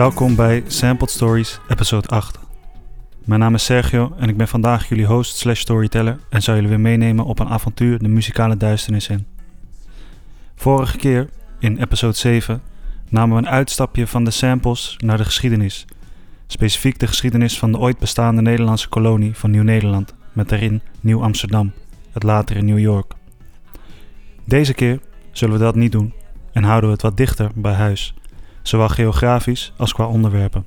Welkom bij Sampled Stories, episode 8. Mijn naam is Sergio en ik ben vandaag jullie host slash storyteller en zal jullie weer meenemen op een avontuur de muzikale duisternis in. Vorige keer, in episode 7, namen we een uitstapje van de samples naar de geschiedenis. Specifiek de geschiedenis van de ooit bestaande Nederlandse kolonie van Nieuw-Nederland, met daarin Nieuw-Amsterdam, het latere New York. Deze keer zullen we dat niet doen en houden we het wat dichter bij huis, zowel geografisch als qua onderwerpen.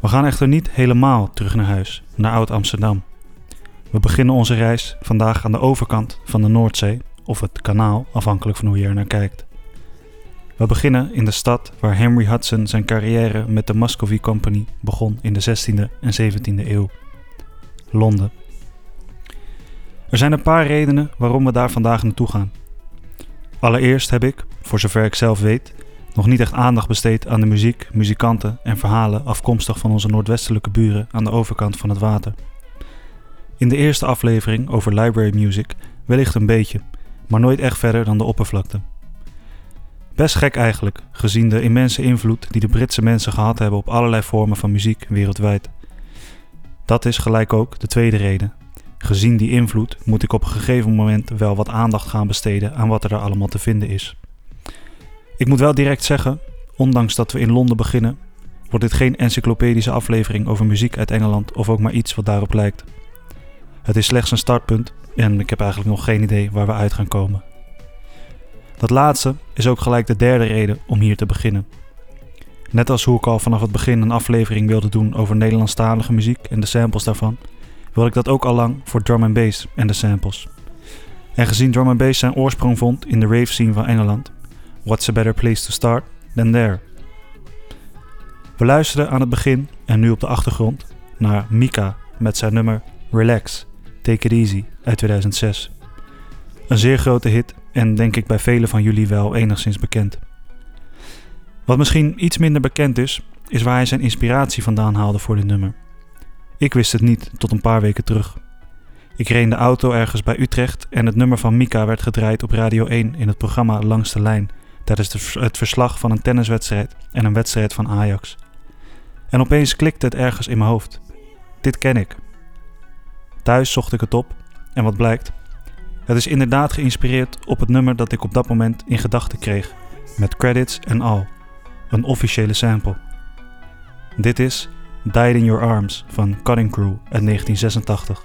We gaan echter niet helemaal terug naar huis, naar Oud-Amsterdam. We beginnen onze reis vandaag aan de overkant van de Noordzee, of het kanaal, afhankelijk van hoe je er naar kijkt. We beginnen in de stad waar Henry Hudson zijn carrière met de Muscovy Company begon in de 16e en 17e eeuw. Londen. Er zijn een paar redenen waarom we daar vandaag naartoe gaan. Allereerst heb ik, voor zover ik zelf weet, nog niet echt aandacht besteed aan de muziek, muzikanten en verhalen afkomstig van onze noordwestelijke buren aan de overkant van het water. In de eerste aflevering over library music wellicht een beetje, maar nooit echt verder dan de oppervlakte. Best gek eigenlijk, gezien de immense invloed die de Britse mensen gehad hebben op allerlei vormen van muziek wereldwijd. Dat is gelijk ook de tweede reden. Gezien die invloed moet ik op een gegeven moment wel wat aandacht gaan besteden aan wat er daar allemaal te vinden is. Ik moet wel direct zeggen, ondanks dat we in Londen beginnen, wordt dit geen encyclopedische aflevering over muziek uit Engeland of ook maar iets wat daarop lijkt. Het is slechts een startpunt en ik heb eigenlijk nog geen idee waar we uit gaan komen. Dat laatste is ook gelijk de derde reden om hier te beginnen. Net als hoe ik al vanaf het begin een aflevering wilde doen over Nederlandstalige muziek en de samples daarvan, wil ik dat ook al lang voor drum and bass en de samples. En gezien drum and bass zijn oorsprong vond in de rave scene van Engeland, what's a better place to start than there? We luisteren aan het begin en nu op de achtergrond naar Mika met zijn nummer Relax, Take It Easy uit 2006. Een zeer grote hit en denk ik bij velen van jullie wel enigszins bekend. Wat misschien iets minder bekend is, is waar hij zijn inspiratie vandaan haalde voor dit nummer. Ik wist het niet tot een paar weken terug. Ik reed de auto ergens bij Utrecht en het nummer van Mika werd gedraaid op Radio 1 in het programma Langs de Lijn tijdens het verslag van een tenniswedstrijd en een wedstrijd van Ajax. En opeens klikte het ergens in mijn hoofd. Dit ken ik. Thuis zocht ik het op en wat blijkt? Het is inderdaad geïnspireerd op het nummer dat ik op dat moment in gedachten kreeg, met credits en al. Een officiële sample. Dit is Died in Your Arms van Cutting Crew uit 1986.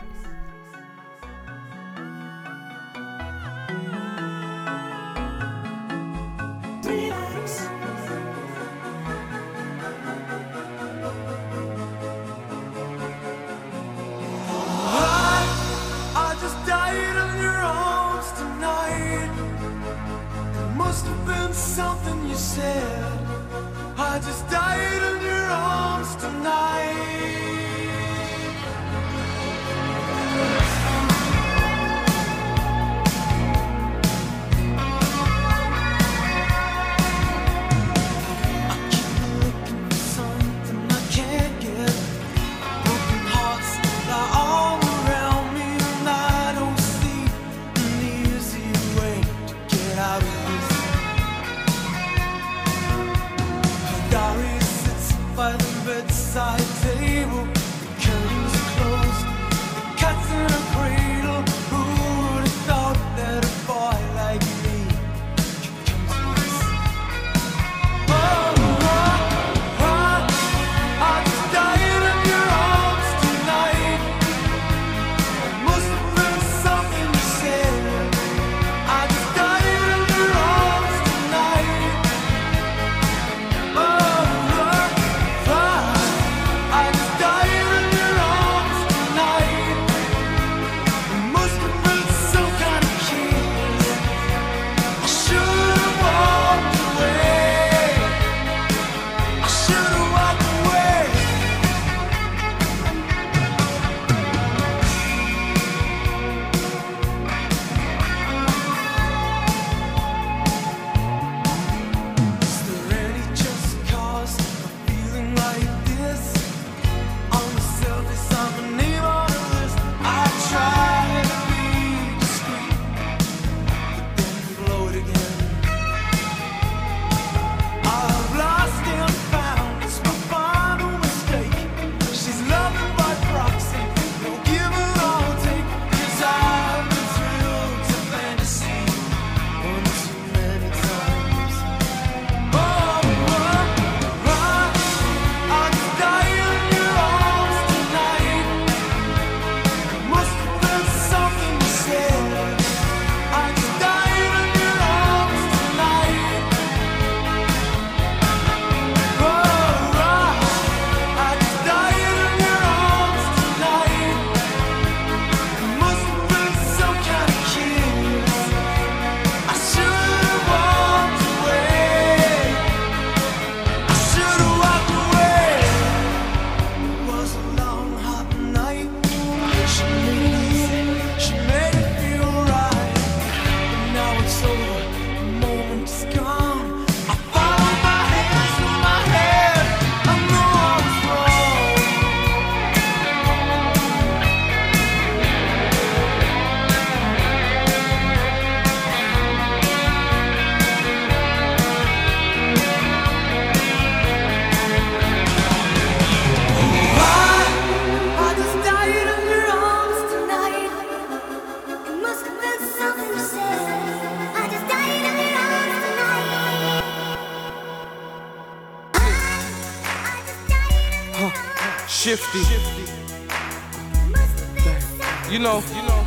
Know, you know.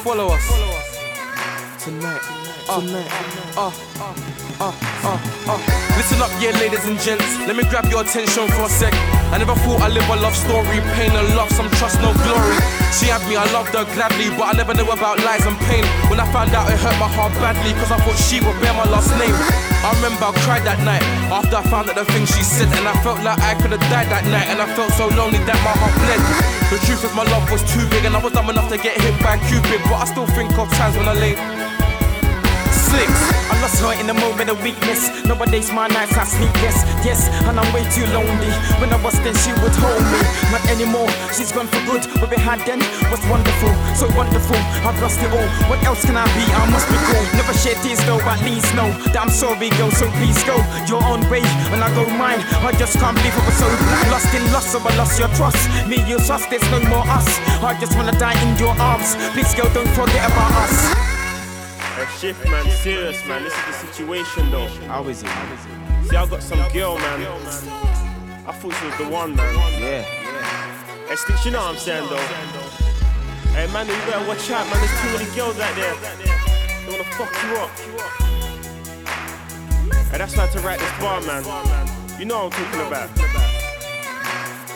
Follow us. Tonight, tonight, uh, uh, uh, uh, uh. Listen up, yeah, ladies and gents. Let me grab your attention for a sec. I never thought I'd live a love story, pain and love, some trust, no glory. She had me, I loved her gladly, but I never knew about lies and pain. When I found out, it hurt my heart badly, cause I thought she would bear my last name. I remember I cried that night after I found out the things she said, and I felt like I could have died that night, and I felt so lonely that my heart bled. The truth is, my love was too big, and I was dumb enough to get hit by Cupid, but I still think of times when I lay slicks. I lost her in a moment of weakness. Nowadays my nights are sleepless. Yes, and I'm way too lonely. When I was then she would hold me. Not anymore. She's gone for good. What we had then was wonderful, so wonderful. I've lost it all. What else can I be? I must be cool. Never shed tears though. At least know that I'm sorry, girl. So please go your own way. When I go mine, I just can't believe I was so lost in loss. So I lost your trust. Me, you trust. There's no more us. I just wanna die in your arms. Please, girl, don't forget about us. Hey, shift, man, serious, man. This is the situation, though. How is it? See, I got some girl, man. I thought she was the one, man. Yeah. Hey, Sticks, you know what I'm saying, though. Hey, man, you better watch out, man. There's too many girls out there. They wanna fuck you up. Hey, that's why I had to write this bar, man. You know what I'm talking about.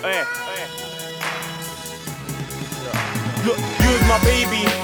Hey. Look, you was my baby.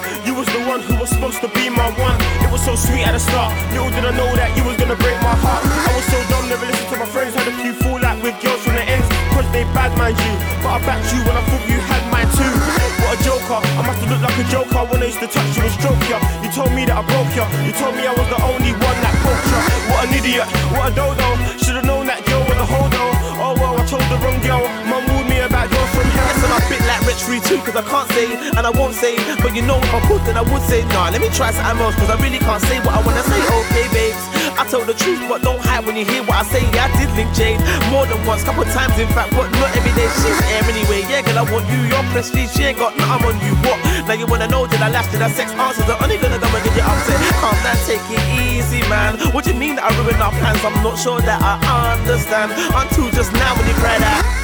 The one who was supposed to be my one. It was so sweet at the start. Little did I know that you was gonna break my heart. I was so dumb, never listened to my friends. Had a few fall out with girls from the ends. Cause they bad mind you. But I backed you when I thought you had mine too. What a joker. I must have looked like a joker when I used to touch you and stroke you. You told me that I broke you. You told me I was the only one that poked you. What an idiot. What a dodo. Should've known that girl was a hodo. Oh well, I told the wrong girl. Mum warned me about girls Yes, I'm a bit like Rich Free too, cause I can't say and I won't say. But you know, if I could, then I would say, nah, let me try something else, cause I really can't say what I wanna say. Okay, babes, I told the truth, but don't hide when you hear what I say. Yeah, I did link Jade more than once, couple times, in fact, but not every day. She's air anyway, yeah, girl, I want you, your prestige, she ain't got nothing on you. What? Now you wanna know that I lasted, that sex answers are only gonna come and get you upset. Calm down, take it easy, man. What do you mean that I ruined our plans? I'm not sure that I understand. Until just now when you cried out.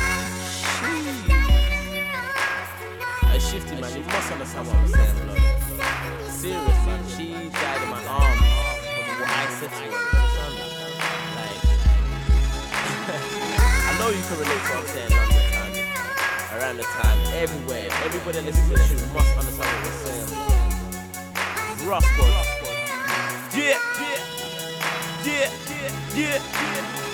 Shifty, man, you must understand what I'm saying, blood. Serious, man. She died in my arms what I said to her. Understand? Like, I know you can relate to what I'm saying around the time. Around the time, everywhere. Everybody to this shit must understand what we're saying. Rough, bro. Yeah, yeah, yeah, yeah, yeah.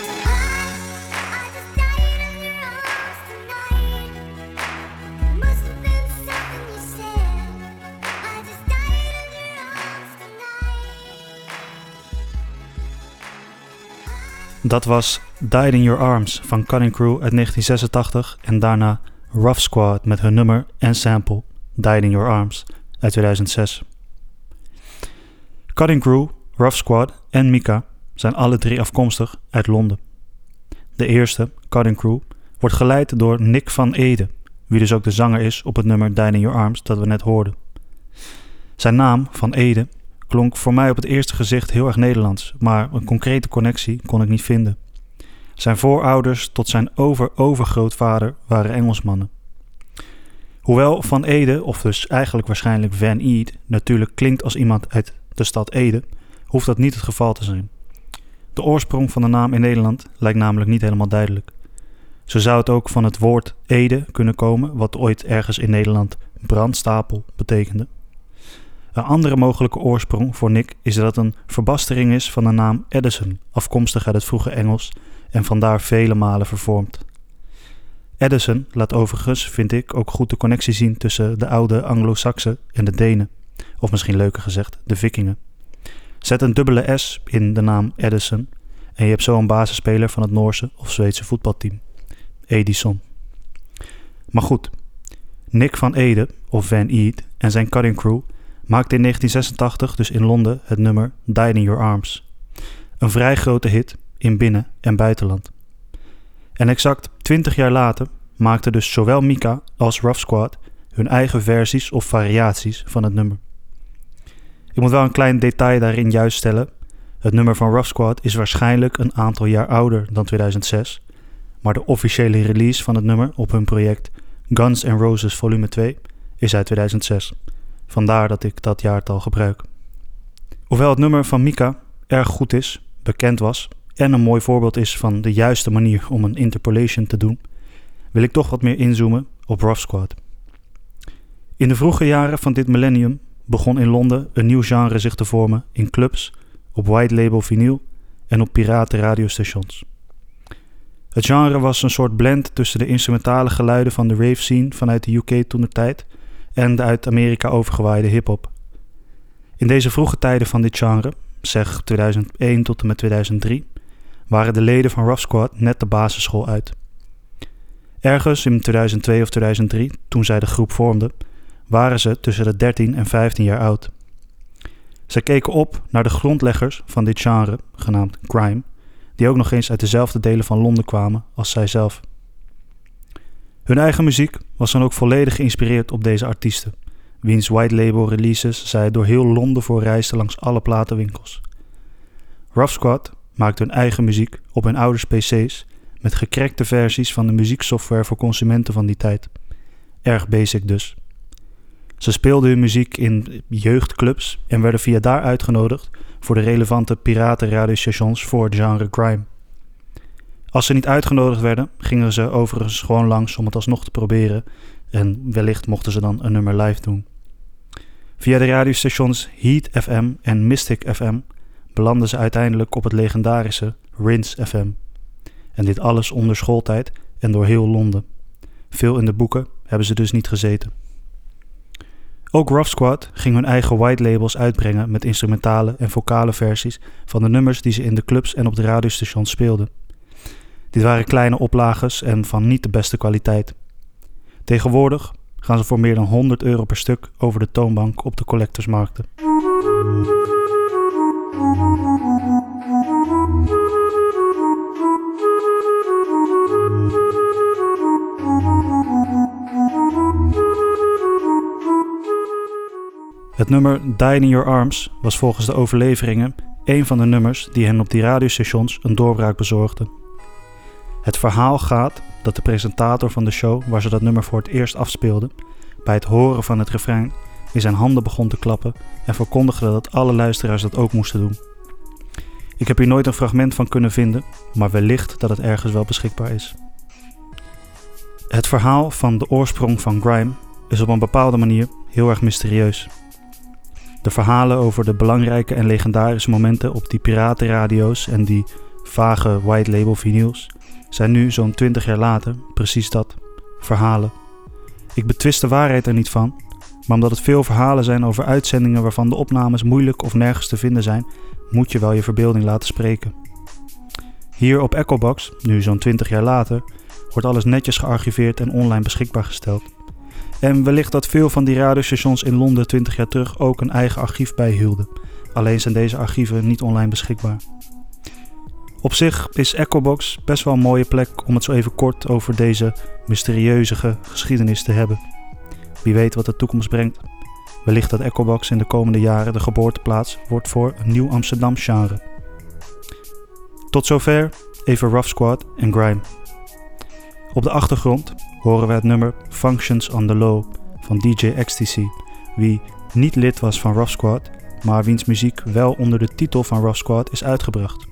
Dat was Died in Your Arms van Cutting Crew uit 1986 en daarna Rough Squad met hun nummer en sample Died in Your Arms uit 2006. Cutting Crew, Rough Squad en Mika zijn alle drie afkomstig uit Londen. De eerste, Cutting Crew, wordt geleid door Nick van Ede, wie dus ook de zanger is op het nummer Died in Your Arms dat we net hoorden. Zijn naam, Van Ede, klonk voor mij op het eerste gezicht heel erg Nederlands, maar een concrete connectie kon ik niet vinden. Zijn voorouders tot zijn over-overgrootvader waren Engelsmannen. Hoewel Van Ede, of dus eigenlijk waarschijnlijk Van Eed, natuurlijk klinkt als iemand uit de stad Ede, hoeft dat niet het geval te zijn. De oorsprong van de naam in Nederland lijkt namelijk niet helemaal duidelijk. Zo zou het ook van het woord Ede kunnen komen, wat ooit ergens in Nederland brandstapel betekende. Een andere mogelijke oorsprong voor Nick is dat het een verbastering is van de naam Edison, afkomstig uit het vroege Engels en vandaar vele malen vervormd. Edison laat overigens, vind ik, ook goed de connectie zien tussen de oude Anglo-Saxen en de Denen, of misschien leuker gezegd, de Vikingen. Zet een dubbele S in de naam Edison en je hebt zo een basisspeler van het Noorse of Zweedse voetbalteam, Edison. Maar goed, Nick van Ede, of Van Eed, en zijn cutting crew maakte in 1986 dus in Londen het nummer Died in Your Arms. Een vrij grote hit in binnen- en buitenland. En exact 20 jaar later maakten dus zowel Mika als Rough Squad hun eigen versies of variaties van het nummer. Ik moet wel een klein detail daarin juist stellen. Het nummer van Rough Squad is waarschijnlijk een aantal jaar ouder dan 2006, maar de officiële release van het nummer op hun project Guns N' Roses Volume 2 is uit 2006. Vandaar dat ik dat jaartal gebruik. Hoewel het nummer van Mika erg goed is, bekend was en een mooi voorbeeld is van de juiste manier om een interpolation te doen, wil ik toch wat meer inzoomen op Rough Squad. In de vroege jaren van dit millennium begon in Londen een nieuw genre zich te vormen in clubs, op white label vinyl en op piraten radiostations. Het genre was een soort blend tussen de instrumentale geluiden van de rave scene vanuit de UK toen de tijd en de uit Amerika overgewaaide hip-hop. In deze vroege tijden van dit genre, zeg 2001 tot en met 2003, waren de leden van Rough Squad net de basisschool uit. Ergens in 2002 of 2003, toen zij de groep vormden, waren ze tussen de 13 en 15 jaar oud. Zij keken op naar de grondleggers van dit genre, genaamd grime, die ook nog eens uit dezelfde delen van Londen kwamen als zijzelf. Hun eigen muziek was dan ook volledig geïnspireerd op deze artiesten, wiens white label releases zij door heel Londen voor reisden langs alle platenwinkels. Rough Squad maakte hun eigen muziek op hun ouders PC's met gecrackte versies van de muzieksoftware voor consumenten van die tijd. Erg basic dus. Ze speelden hun muziek in jeugdclubs en werden via daar uitgenodigd voor de relevante piratenradiostations voor het genre crime. Als ze niet uitgenodigd werden, gingen ze overigens gewoon langs om het alsnog te proberen en wellicht mochten ze dan een nummer live doen. Via de radiostations Heat FM en Mystic FM belanden ze uiteindelijk op het legendarische Rinse FM. En dit alles onder schooltijd en door heel Londen. Veel in de boeken hebben ze dus niet gezeten. Ook Rough Squad ging hun eigen white labels uitbrengen met instrumentale en vocale versies van de nummers die ze in de clubs en op de radiostations speelden. Dit waren kleine oplages en van niet de beste kwaliteit. Tegenwoordig gaan ze voor meer dan 100 euro per stuk over de toonbank op de collectorsmarkten. Het nummer Die in Your Arms was volgens de overleveringen een van de nummers die hen op die radiostations een doorbraak bezorgden. Het verhaal gaat dat de presentator van de show waar ze dat nummer voor het eerst afspeelden, bij het horen van het refrein in zijn handen begon te klappen en verkondigde dat alle luisteraars dat ook moesten doen. Ik heb hier nooit een fragment van kunnen vinden, maar wellicht dat het ergens wel beschikbaar is. Het verhaal van de oorsprong van grime is op een bepaalde manier heel erg mysterieus. De verhalen over de belangrijke en legendarische momenten op die piratenradio's en die vage white label vinyls zijn nu zo'n 20 jaar later precies dat: verhalen. Ik betwist de waarheid er niet van, maar omdat het veel verhalen zijn over uitzendingen waarvan de opnames moeilijk of nergens te vinden zijn, moet je wel je verbeelding laten spreken. Hier op Echobox, nu zo'n 20 jaar later, wordt alles netjes gearchiveerd en online beschikbaar gesteld. En wellicht dat veel van die radiostations in Londen 20 jaar terug ook een eigen archief bijhielden. Alleen zijn deze archieven niet online beschikbaar. Op zich is Echobox best wel een mooie plek om het zo even kort over deze mysterieuze geschiedenis te hebben. Wie weet wat de toekomst brengt. Wellicht dat Echobox in de komende jaren de geboorteplaats wordt voor een nieuw Amsterdam genre. Tot zover even Rough Squad en Grime. Op de achtergrond horen we het nummer Functions on the Low van DJ Ecstasy, wie niet lid was van Rough Squad, maar wiens muziek wel onder de titel van Rough Squad is uitgebracht.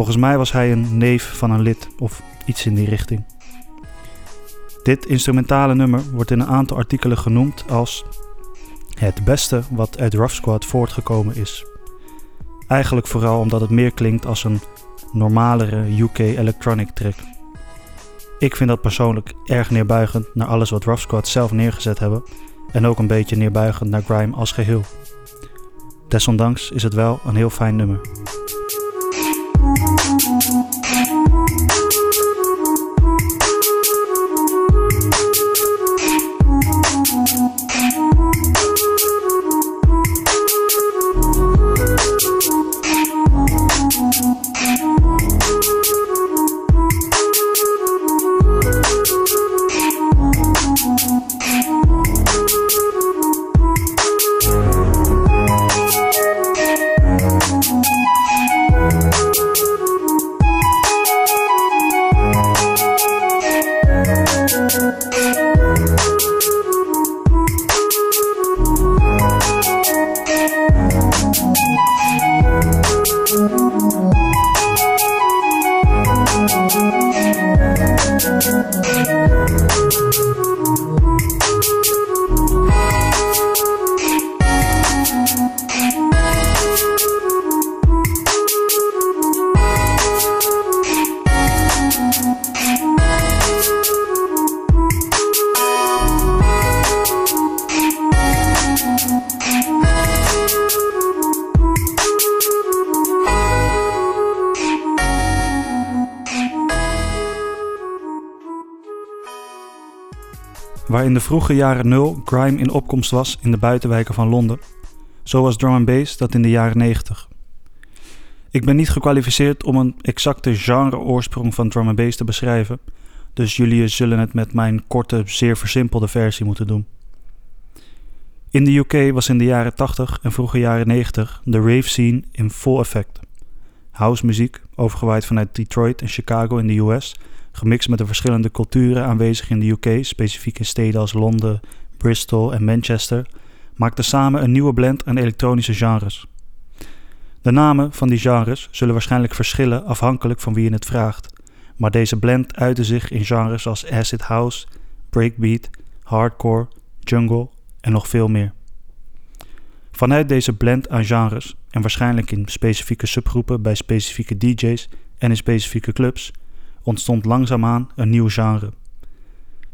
Volgens mij was hij een neef van een lid of iets in die richting. Dit instrumentale nummer wordt in een aantal artikelen genoemd als het beste wat uit Rough Squad voortgekomen is. Eigenlijk vooral omdat het meer klinkt als een normalere UK electronic track. Ik vind dat persoonlijk erg neerbuigend naar alles wat Rough Squad zelf neergezet hebben en ook een beetje neerbuigend naar grime als geheel. Desondanks is het wel een heel fijn nummer. Waar in de vroege jaren 0 grime in opkomst was in de buitenwijken van Londen, zo was drum and bass dat in de jaren 90. Ik ben niet gekwalificeerd om een exacte genre-oorsprong van drum and bass te beschrijven, dus jullie zullen het met mijn korte, zeer versimpelde versie moeten doen. In de UK was in de jaren 80 en vroege jaren 90 de rave scene in vol effect. House muziek, overgewaaid vanuit Detroit en Chicago in de US, gemixt met de verschillende culturen aanwezig in de UK, specifiek in steden als Londen, Bristol en Manchester, maakte samen een nieuwe blend aan elektronische genres. De namen van die genres zullen waarschijnlijk verschillen afhankelijk van wie je het vraagt, maar deze blend uitte zich in genres als acid house, breakbeat, hardcore, jungle en nog veel meer. Vanuit deze blend aan genres, en waarschijnlijk in specifieke subgroepen bij specifieke DJ's en in specifieke clubs, ontstond langzaamaan een nieuw genre.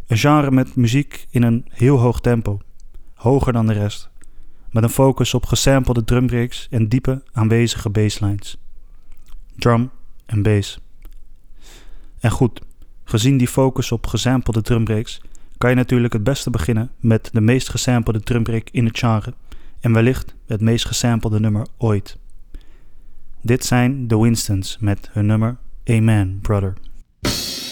Een genre met muziek in een heel hoog tempo, hoger dan de rest, met een focus op gesampelde drumbreaks en diepe aanwezige basslines. Drum en bass. En goed, gezien die focus op gesampelde drumbreaks, kan je natuurlijk het beste beginnen met de meest gesampelde drumbreak in het genre en wellicht het meest gesampelde nummer ooit. Dit zijn de Winstons met hun nummer Amen, Brother. you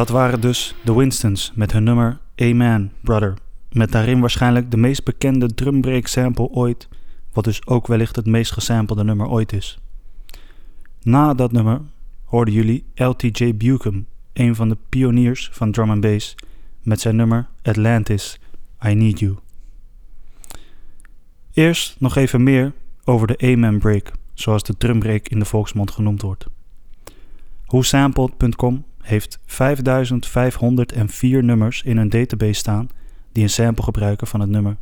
Dat waren dus de Winstons met hun nummer Amen Brother. Met daarin waarschijnlijk de meest bekende drumbreak sample ooit, wat dus ook wellicht het meest gesampelde nummer ooit is. Na dat nummer hoorden jullie LTJ Buchan, een van de pioniers van drum and bass, met zijn nummer Atlantis, I Need You. Eerst nog even meer over de Amen Break, zoals de drumbreak in de volksmond genoemd wordt. WhoSampled.com heeft 5504 nummers in hun database staan die een sample gebruiken van het nummer.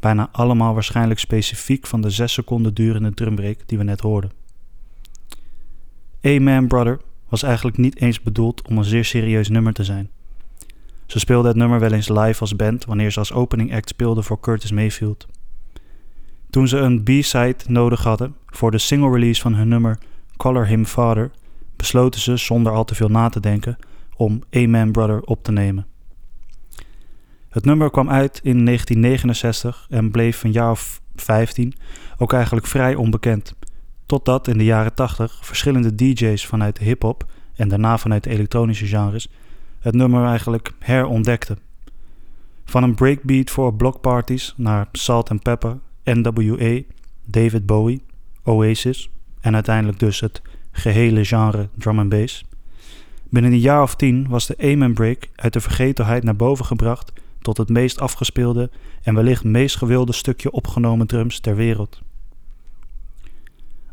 Bijna allemaal waarschijnlijk specifiek van de 6 seconden durende drumbreak die we net hoorden. Amen Brother was eigenlijk niet eens bedoeld om een zeer serieus nummer te zijn. Ze speelden het nummer wel eens live als band wanneer ze als opening act speelden voor Curtis Mayfield. Toen ze een B-side nodig hadden voor de single release van hun nummer Color Him Father, besloten ze zonder al te veel na te denken om Amen Brother op te nemen. Het nummer kwam uit in 1969 en bleef een jaar of 15 ook eigenlijk vrij onbekend. Totdat in de jaren 80 verschillende DJ's vanuit de hip-hop en daarna vanuit de elektronische genres het nummer eigenlijk herontdekten. Van een breakbeat voor blockparties naar Salt and Pepper, NWA, David Bowie, Oasis en uiteindelijk dus het gehele genre drum and bass. Binnen een jaar of tien was de Amen Break uit de vergetelheid naar boven gebracht tot het meest afgespeelde en wellicht meest gewilde stukje opgenomen drums ter wereld.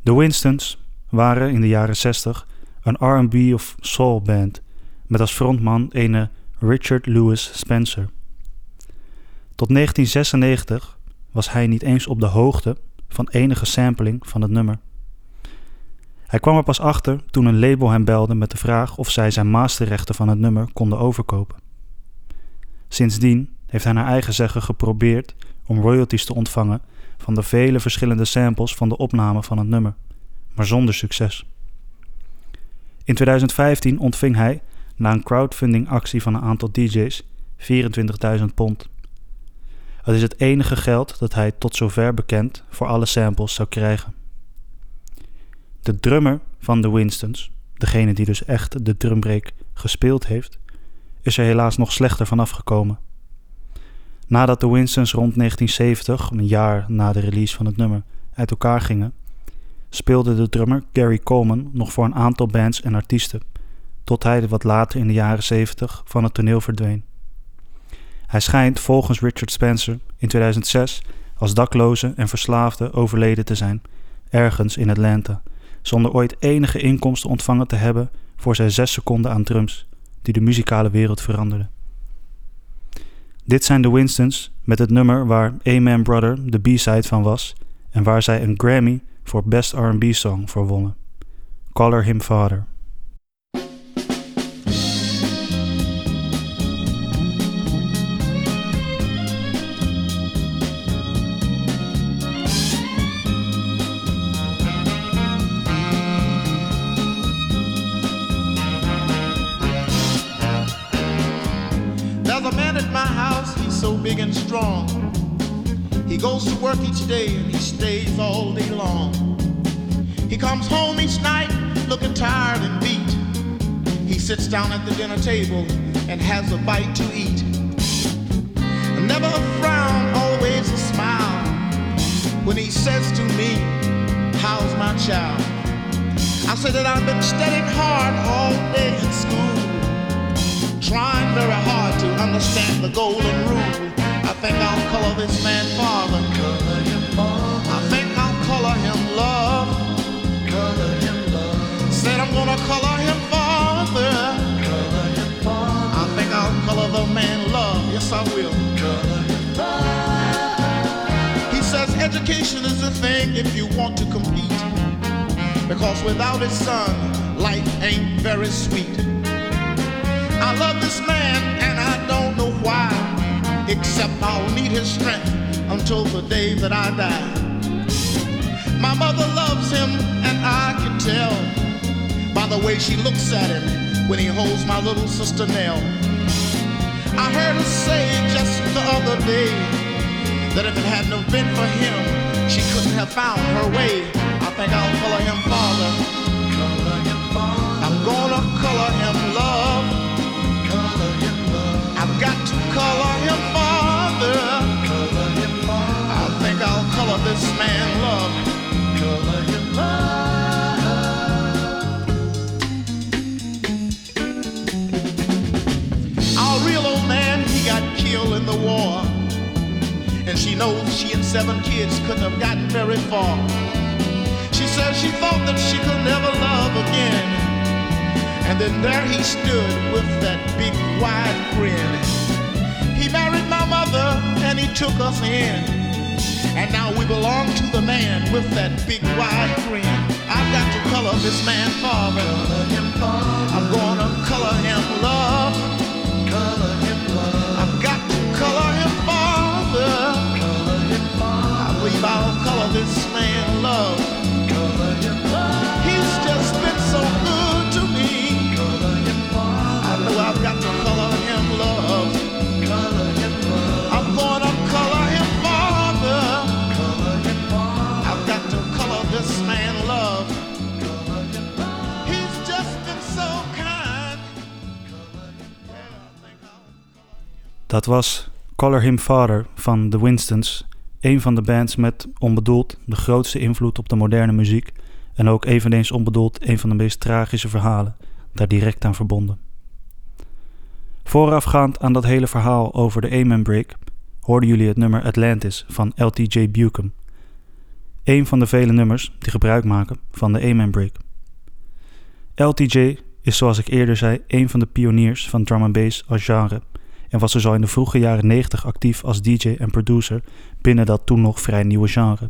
De Winstons waren in de jaren 60 een R&B of soul band met als frontman ene Richard Lewis Spencer. Tot 1996 was hij niet eens op de hoogte van enige sampling van het nummer. Hij kwam er pas achter toen een label hem belde met de vraag of zij zijn masterrechten van het nummer konden overkopen. Sindsdien heeft hij naar eigen zeggen geprobeerd om royalties te ontvangen van de vele verschillende samples van de opname van het nummer, maar zonder succes. In 2015 ontving hij, na een crowdfunding actie van een aantal DJ's, 24.000 pond. Het is het enige geld dat hij tot zover bekend voor alle samples zou krijgen. De drummer van de Winstons, degene die dus echt de drumbreak gespeeld heeft, is er helaas nog slechter vanaf gekomen. Nadat de Winstons rond 1970, een jaar na de release van het nummer, uit elkaar gingen, speelde de drummer Gary Coleman nog voor een aantal bands en artiesten, tot hij wat later in de jaren 70 van het toneel verdween. Hij schijnt volgens Richard Spencer in 2006 als dakloze en verslaafde overleden te zijn, ergens in Atlanta, zonder ooit enige inkomsten ontvangen te hebben voor zijn zes seconden aan drums, die de muzikale wereld veranderden. Dit zijn de Winstons met het nummer waar Amen Brother de B-side van was en waar zij een Grammy voor Best R&B Song voor wonnen. Color Him Father. To work each day and he stays all day long. He comes home each night looking tired and beat. He sits down at the dinner table and has a bite to eat. Never a frown, always a smile. When he says to me, How's my child? I say that I've been studying hard all day in school trying very hard to understand the golden rule. I think I'll color this man father. Color him father. I think I'll color him love. Color him love. Said I'm gonna color him father. Color him father. I think I'll color the man love. Yes, I will. Color him He says education is the thing if you want to compete. Because without it, son, life ain't very sweet. I love this man and I don't know why, except I'll need his strength until the day that I die. My mother loves him and I can tell by the way she looks at him when he holds my little sister Nell. I heard her say just the other day that if it hadn't have been for him, she couldn't have found her way. I think I'll color him father. I'm gonna color him love. and she knows she and seven kids couldn't have gotten very far. She says she thought that she could never love again. And then there he stood with that big wide grin. He married my mother and he took us in. And now we belong to the man with that big wide grin. I've got to color this man father. I'm gonna color him love. Dat was Color Him Father van The Winstons, een van de bands met onbedoeld de grootste invloed op de moderne muziek en ook eveneens onbedoeld een van de meest tragische verhalen, daar direct aan verbonden. Voorafgaand aan dat hele verhaal over de Amen Break hoorden jullie het nummer Atlantis van LTJ Buchan, een van de vele nummers die gebruik maken van de Amen Break. LTJ is zoals ik eerder zei een van de pioniers van drum and bass als genre en was dus al in de vroege jaren 90 actief als DJ en producer binnen dat toen nog vrij nieuwe genre.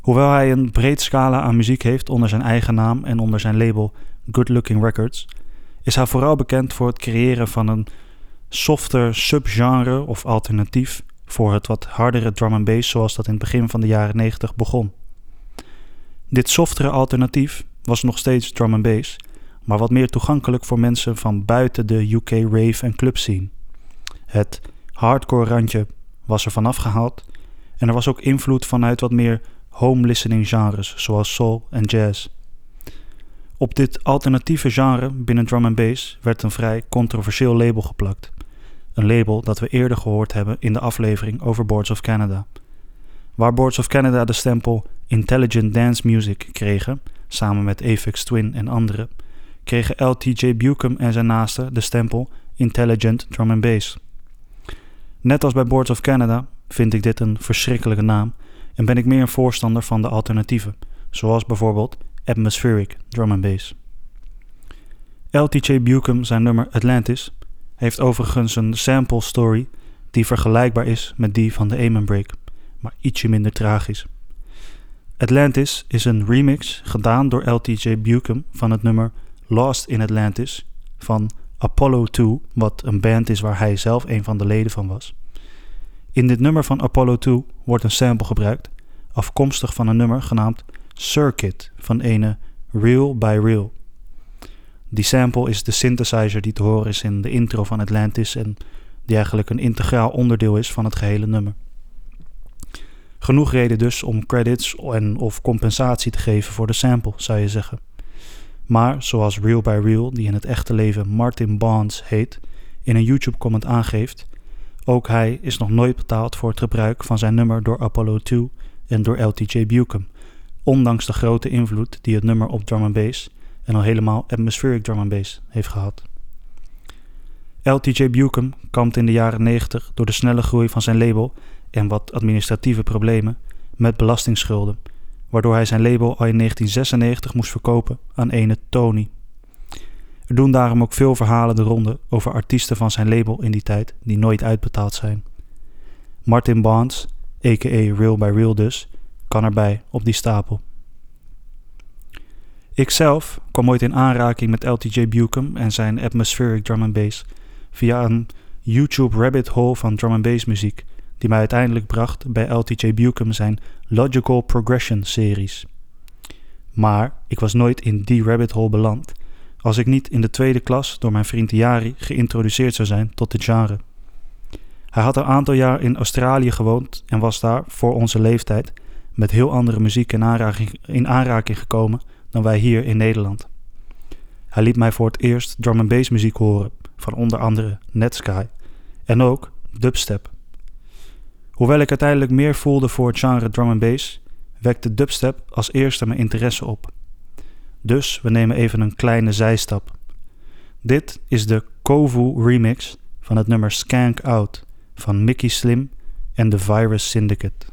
Hoewel hij een breed scala aan muziek heeft onder zijn eigen naam en onder zijn label Good Looking Records, is hij vooral bekend voor het creëren van een softer subgenre of alternatief voor het wat hardere drum and bass zoals dat in het begin van de jaren 90 begon. Dit softere alternatief was nog steeds drum and bass, maar wat meer toegankelijk voor mensen van buiten de UK rave en club scene. Het hardcore randje was er vanaf gehaald en er was ook invloed vanuit wat meer home listening genres zoals soul en jazz. Op dit alternatieve genre binnen drum and bass werd een vrij controversieel label geplakt. Een label dat we eerder gehoord hebben in de aflevering over Boards of Canada. Waar Boards of Canada de stempel Intelligent Dance Music kregen, samen met Aphex Twin en anderen, kregen LTJ Buchan en zijn naasten de stempel Intelligent Drum and Bass. Net als bij Boards of Canada vind ik dit een verschrikkelijke naam en ben ik meer een voorstander van de alternatieven, zoals bijvoorbeeld Atmospheric Drum and Bass. LTJ Buchan zijn nummer Atlantis heeft overigens een sample story die vergelijkbaar is met die van de Amen Break, maar ietsje minder tragisch. Atlantis is een remix gedaan door LTJ Buchan van het nummer Lost in Atlantis van Apollo 2, wat een band is waar hij zelf een van de leden van was. In dit nummer van Apollo 2 wordt een sample gebruikt, afkomstig van een nummer genaamd Circuit van ene Real by Real. Die sample is de synthesizer die te horen is in de intro van Atlantis en die eigenlijk een integraal onderdeel is van het gehele nummer. Genoeg reden dus om credits en of compensatie te geven voor de sample, zou je zeggen. Maar zoals Real by Real, die in het echte leven Martin Bonds heet, in een YouTube-comment aangeeft, ook hij is nog nooit betaald voor het gebruik van zijn nummer door Apollo 2 en door LTJ Buchan, ondanks de grote invloed die het nummer op drum and bass en al helemaal atmospheric drum and bass heeft gehad. LTJ Buchan kampt in de jaren 90 door de snelle groei van zijn label en wat administratieve problemen met belastingsschulden, waardoor hij zijn label al in 1996 moest verkopen aan ene Tony. Er doen daarom ook veel verhalen de ronde over artiesten van zijn label in die tijd die nooit uitbetaald zijn. Martin Bonds, a.k.a. Real by Real dus, kan erbij op die stapel. Ikzelf kwam ooit in aanraking met LTJ Buchan en zijn atmospheric drum and bass via een YouTube rabbit hole van drum and bass muziek die mij uiteindelijk bracht bij LTJ Buchan zijn Logical Progression series. Maar ik was nooit in die rabbit hole beland als ik niet in de tweede klas door mijn vriend Yari geïntroduceerd zou zijn tot dit genre. Hij had een aantal jaar in Australië gewoond en was daar voor onze leeftijd met heel andere muziek in aanraking, in aanraking gekomen dan wij hier in Nederland. Hij liet mij voor het eerst drum and bass muziek horen van onder andere Netsky en ook dubstep. Hoewel ik uiteindelijk meer voelde voor het genre drum and bass, wekte dubstep als eerste mijn interesse op. Dus we nemen even een kleine zijstap. Dit is de Kovu remix van het nummer Skank Out van Mickey Slim en The Virus Syndicate.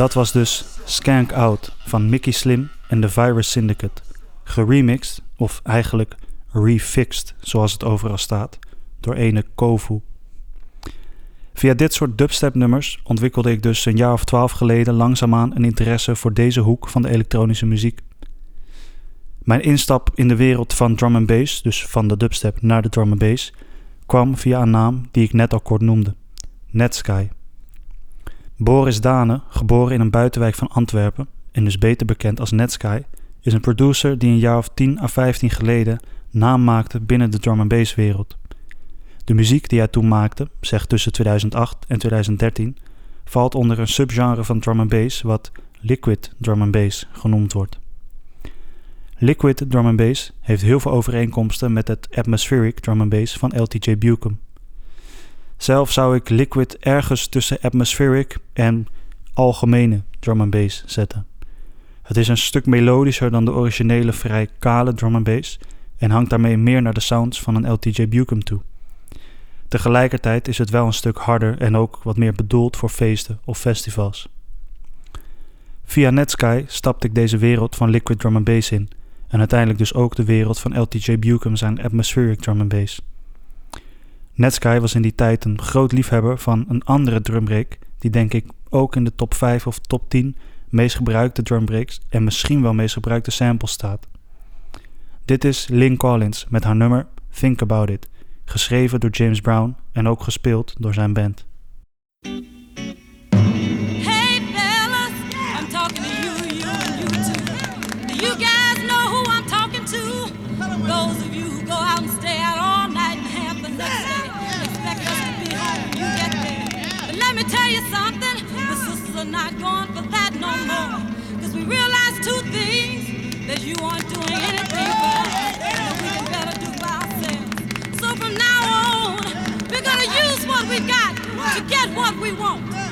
Dat was dus Skank Out van Mickey Slim en The Virus Syndicate. Geremixed, of eigenlijk refixed, zoals het overal staat, door ene Kovu. Via dit soort dubstep nummers ontwikkelde ik dus een jaar of twaalf geleden langzaamaan een interesse voor deze hoek van de elektronische muziek. Mijn instap in de wereld van drum and bass, dus van de dubstep naar de drum and bass, kwam via een naam die ik net al kort noemde: Netsky. Boris Dane, geboren in een buitenwijk van Antwerpen en dus beter bekend als Netsky, is een producer die een jaar of 10 à 15 geleden naam maakte binnen de drum and bass wereld. De muziek die hij toen maakte, zeg tussen 2008 en 2013, valt onder een subgenre van drum and bass wat liquid drum and bass genoemd wordt. Liquid drum and bass heeft heel veel overeenkomsten met het atmospheric drum and bass van LTJ Buchan. Zelf zou ik liquid ergens tussen atmospheric en algemene drum and bass zetten. Het is een stuk melodischer dan de originele vrij kale drum and bass en hangt daarmee meer naar de sounds van een LTJ Buchan toe. Tegelijkertijd is het wel een stuk harder en ook wat meer bedoeld voor feesten of festivals. Via Netsky stapte ik deze wereld van liquid drum and bass in en uiteindelijk dus ook de wereld van LTJ Buchan zijn atmospheric drum and bass. Netsky was in die tijd een groot liefhebber van een andere drumbreak die denk ik ook in de top 5 of top 10 meest gebruikte drumbreaks en misschien wel meest gebruikte samples staat. Dit is Lynn Collins met haar nummer Think About It, geschreven door James Brown en ook gespeeld door zijn band. Me tell you something, the sisters are not going for that no more. Cause we realized two things that you aren't doing anything for us that we can better do for ourselves. So from now on, we're gonna use what we got to get what we want.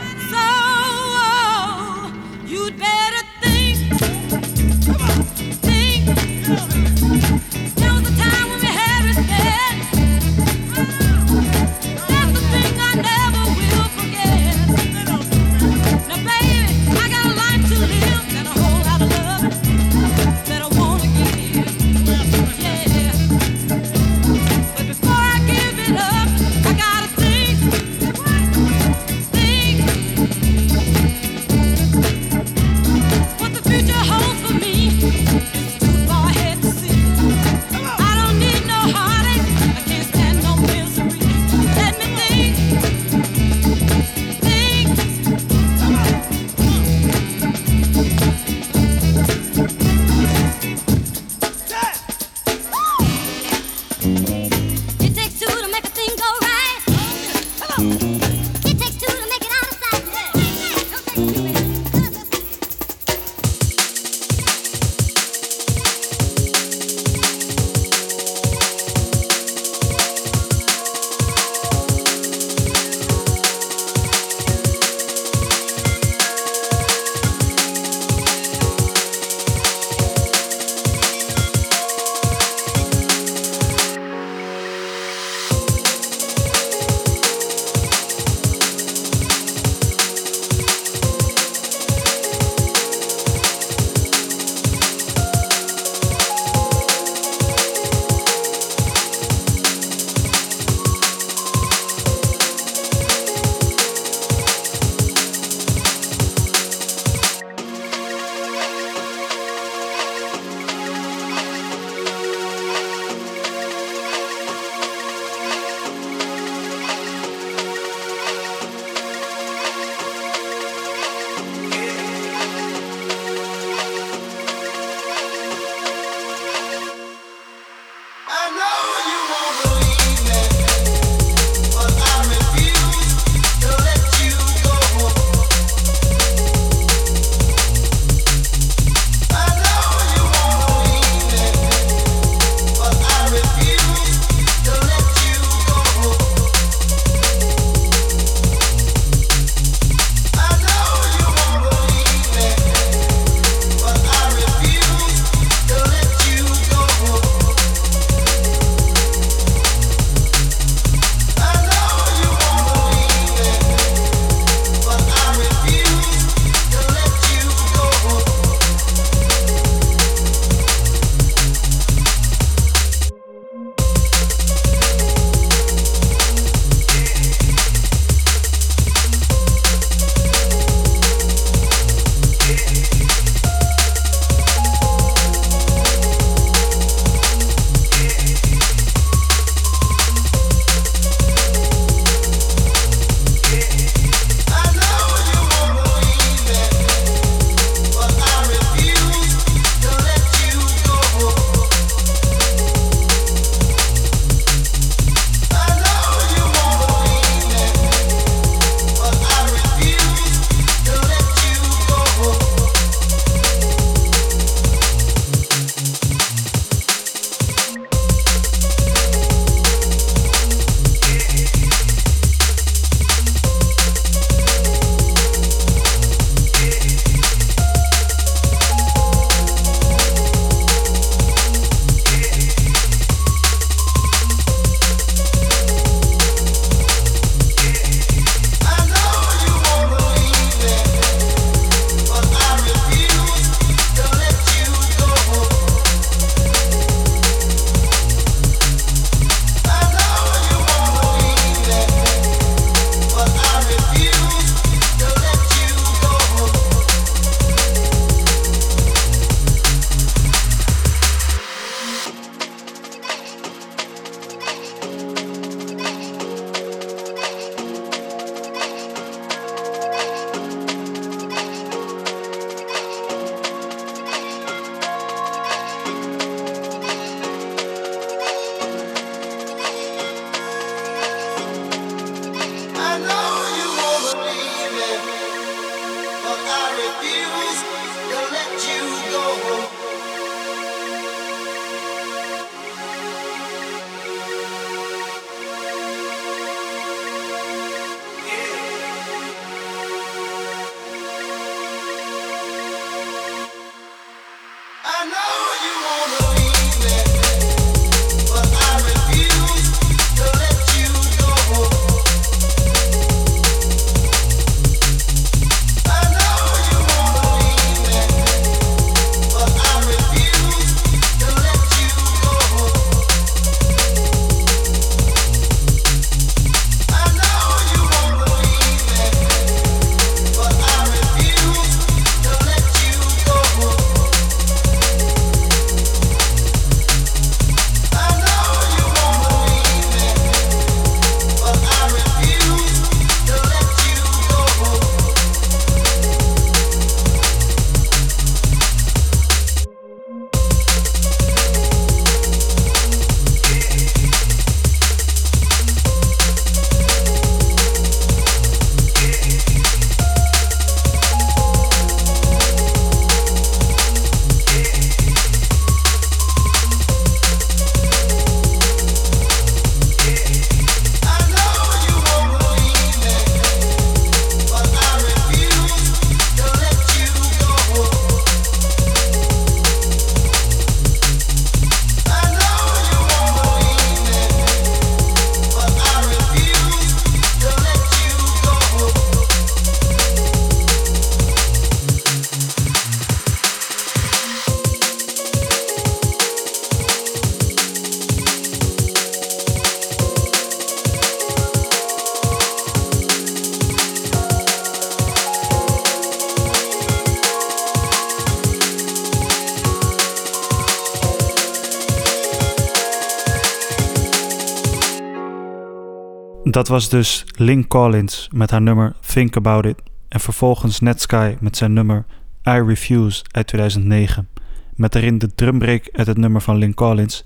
Dat was dus Link Collins met haar nummer Think About It en vervolgens Netsky met zijn nummer I Refuse uit 2009 met daarin de drumbreak uit het nummer van Link Collins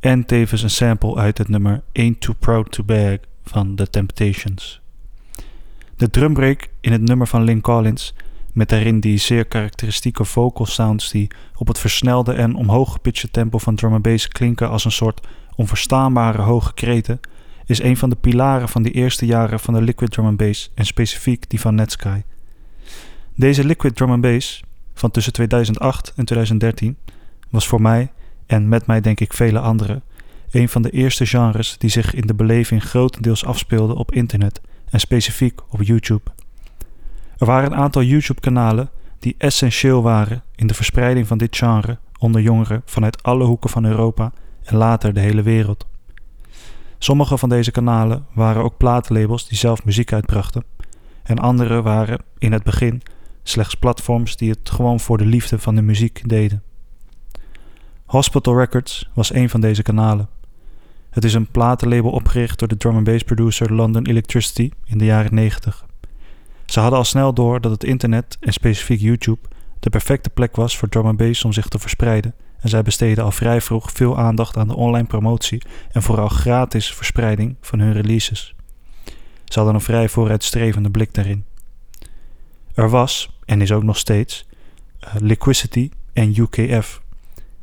en tevens een sample uit het nummer Ain't Too Proud to Bag van The Temptations. De drumbreak in het nummer van Link Collins met daarin die zeer karakteristieke vocal sounds die op het versnelde en omhoog gepitchte tempo van drum and bass klinken als een soort onverstaanbare hoge kreten is een van de pilaren van de eerste jaren van de liquid drum and bass en specifiek die van Netsky. Deze liquid drum and bass van tussen 2008 en 2013 was voor mij en met mij denk ik vele anderen een van de eerste genres die zich in de beleving grotendeels afspeelde op internet en specifiek op YouTube. Er waren een aantal YouTube-kanalen die essentieel waren in de verspreiding van dit genre onder jongeren vanuit alle hoeken van Europa en later de hele wereld. Sommige van deze kanalen waren ook platenlabels die zelf muziek uitbrachten, en andere waren in het begin slechts platforms die het gewoon voor de liefde van de muziek deden. Hospital Records was een van deze kanalen. Het is een platenlabel opgericht door de drum and bass producer London Electricity in de jaren 90. Ze hadden al snel door dat het internet en specifiek YouTube de perfecte plek was voor drum and bass om zich te verspreiden en zij besteden al vrij vroeg veel aandacht aan de online promotie en vooral gratis verspreiding van hun releases. Ze hadden een vrij vooruitstrevende blik daarin. Er was, en is ook nog steeds, eh, Liquidity en UKF.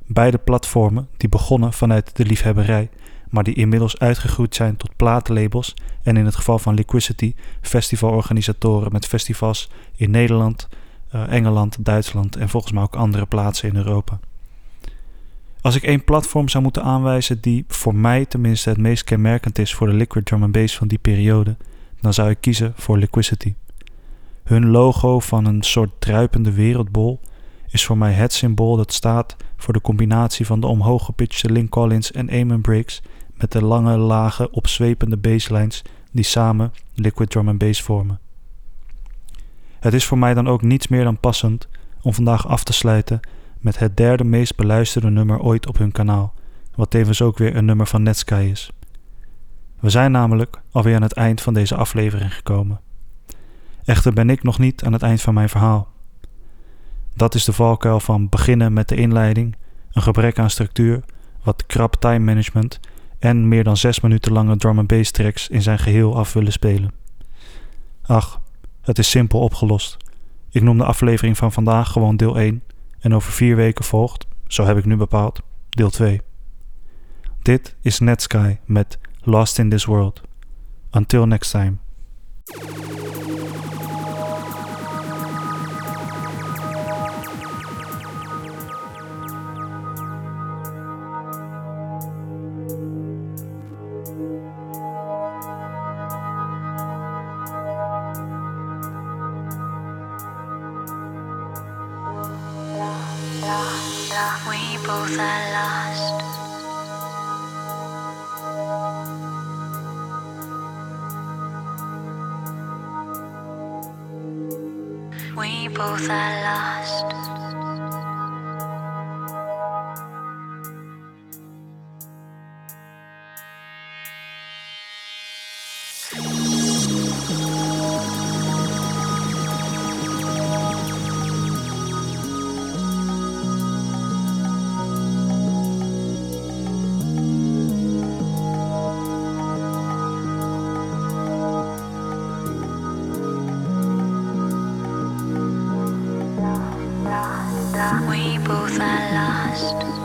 Beide platformen die begonnen vanuit de liefhebberij, maar die inmiddels uitgegroeid zijn tot platenlabels en in het geval van Liquidity festivalorganisatoren met festivals in Nederland, eh, Engeland, Duitsland en volgens mij ook andere plaatsen in Europa. Als ik één platform zou moeten aanwijzen die voor mij tenminste het meest kenmerkend is voor de liquid drum and bass van die periode, dan zou ik kiezen voor Liquidity. Hun logo van een soort druipende wereldbol is voor mij het symbool dat staat voor de combinatie van de omhoog gepitchte Link Collins en Amen breaks met de lange, lage, opzwepende basslines die samen liquid drum and bass vormen. Het is voor mij dan ook niets meer dan passend om vandaag af te sluiten met het derde meest beluisterde nummer ooit op hun kanaal, wat tevens ook weer een nummer van Netsky is. We zijn namelijk alweer aan het eind van deze aflevering gekomen. Echter ben ik nog niet aan het eind van mijn verhaal. Dat is de valkuil van beginnen met de inleiding, een gebrek aan structuur, wat krap time management en meer dan zes minuten lange drum and bass tracks in zijn geheel af willen spelen. Ach, het is simpel opgelost. Ik noem de aflevering van vandaag gewoon deel 1 en over vier weken volgt, zo heb ik nu bepaald, deel 2. Dit is Netsky met Lost in This World. Until next time. Both are lost.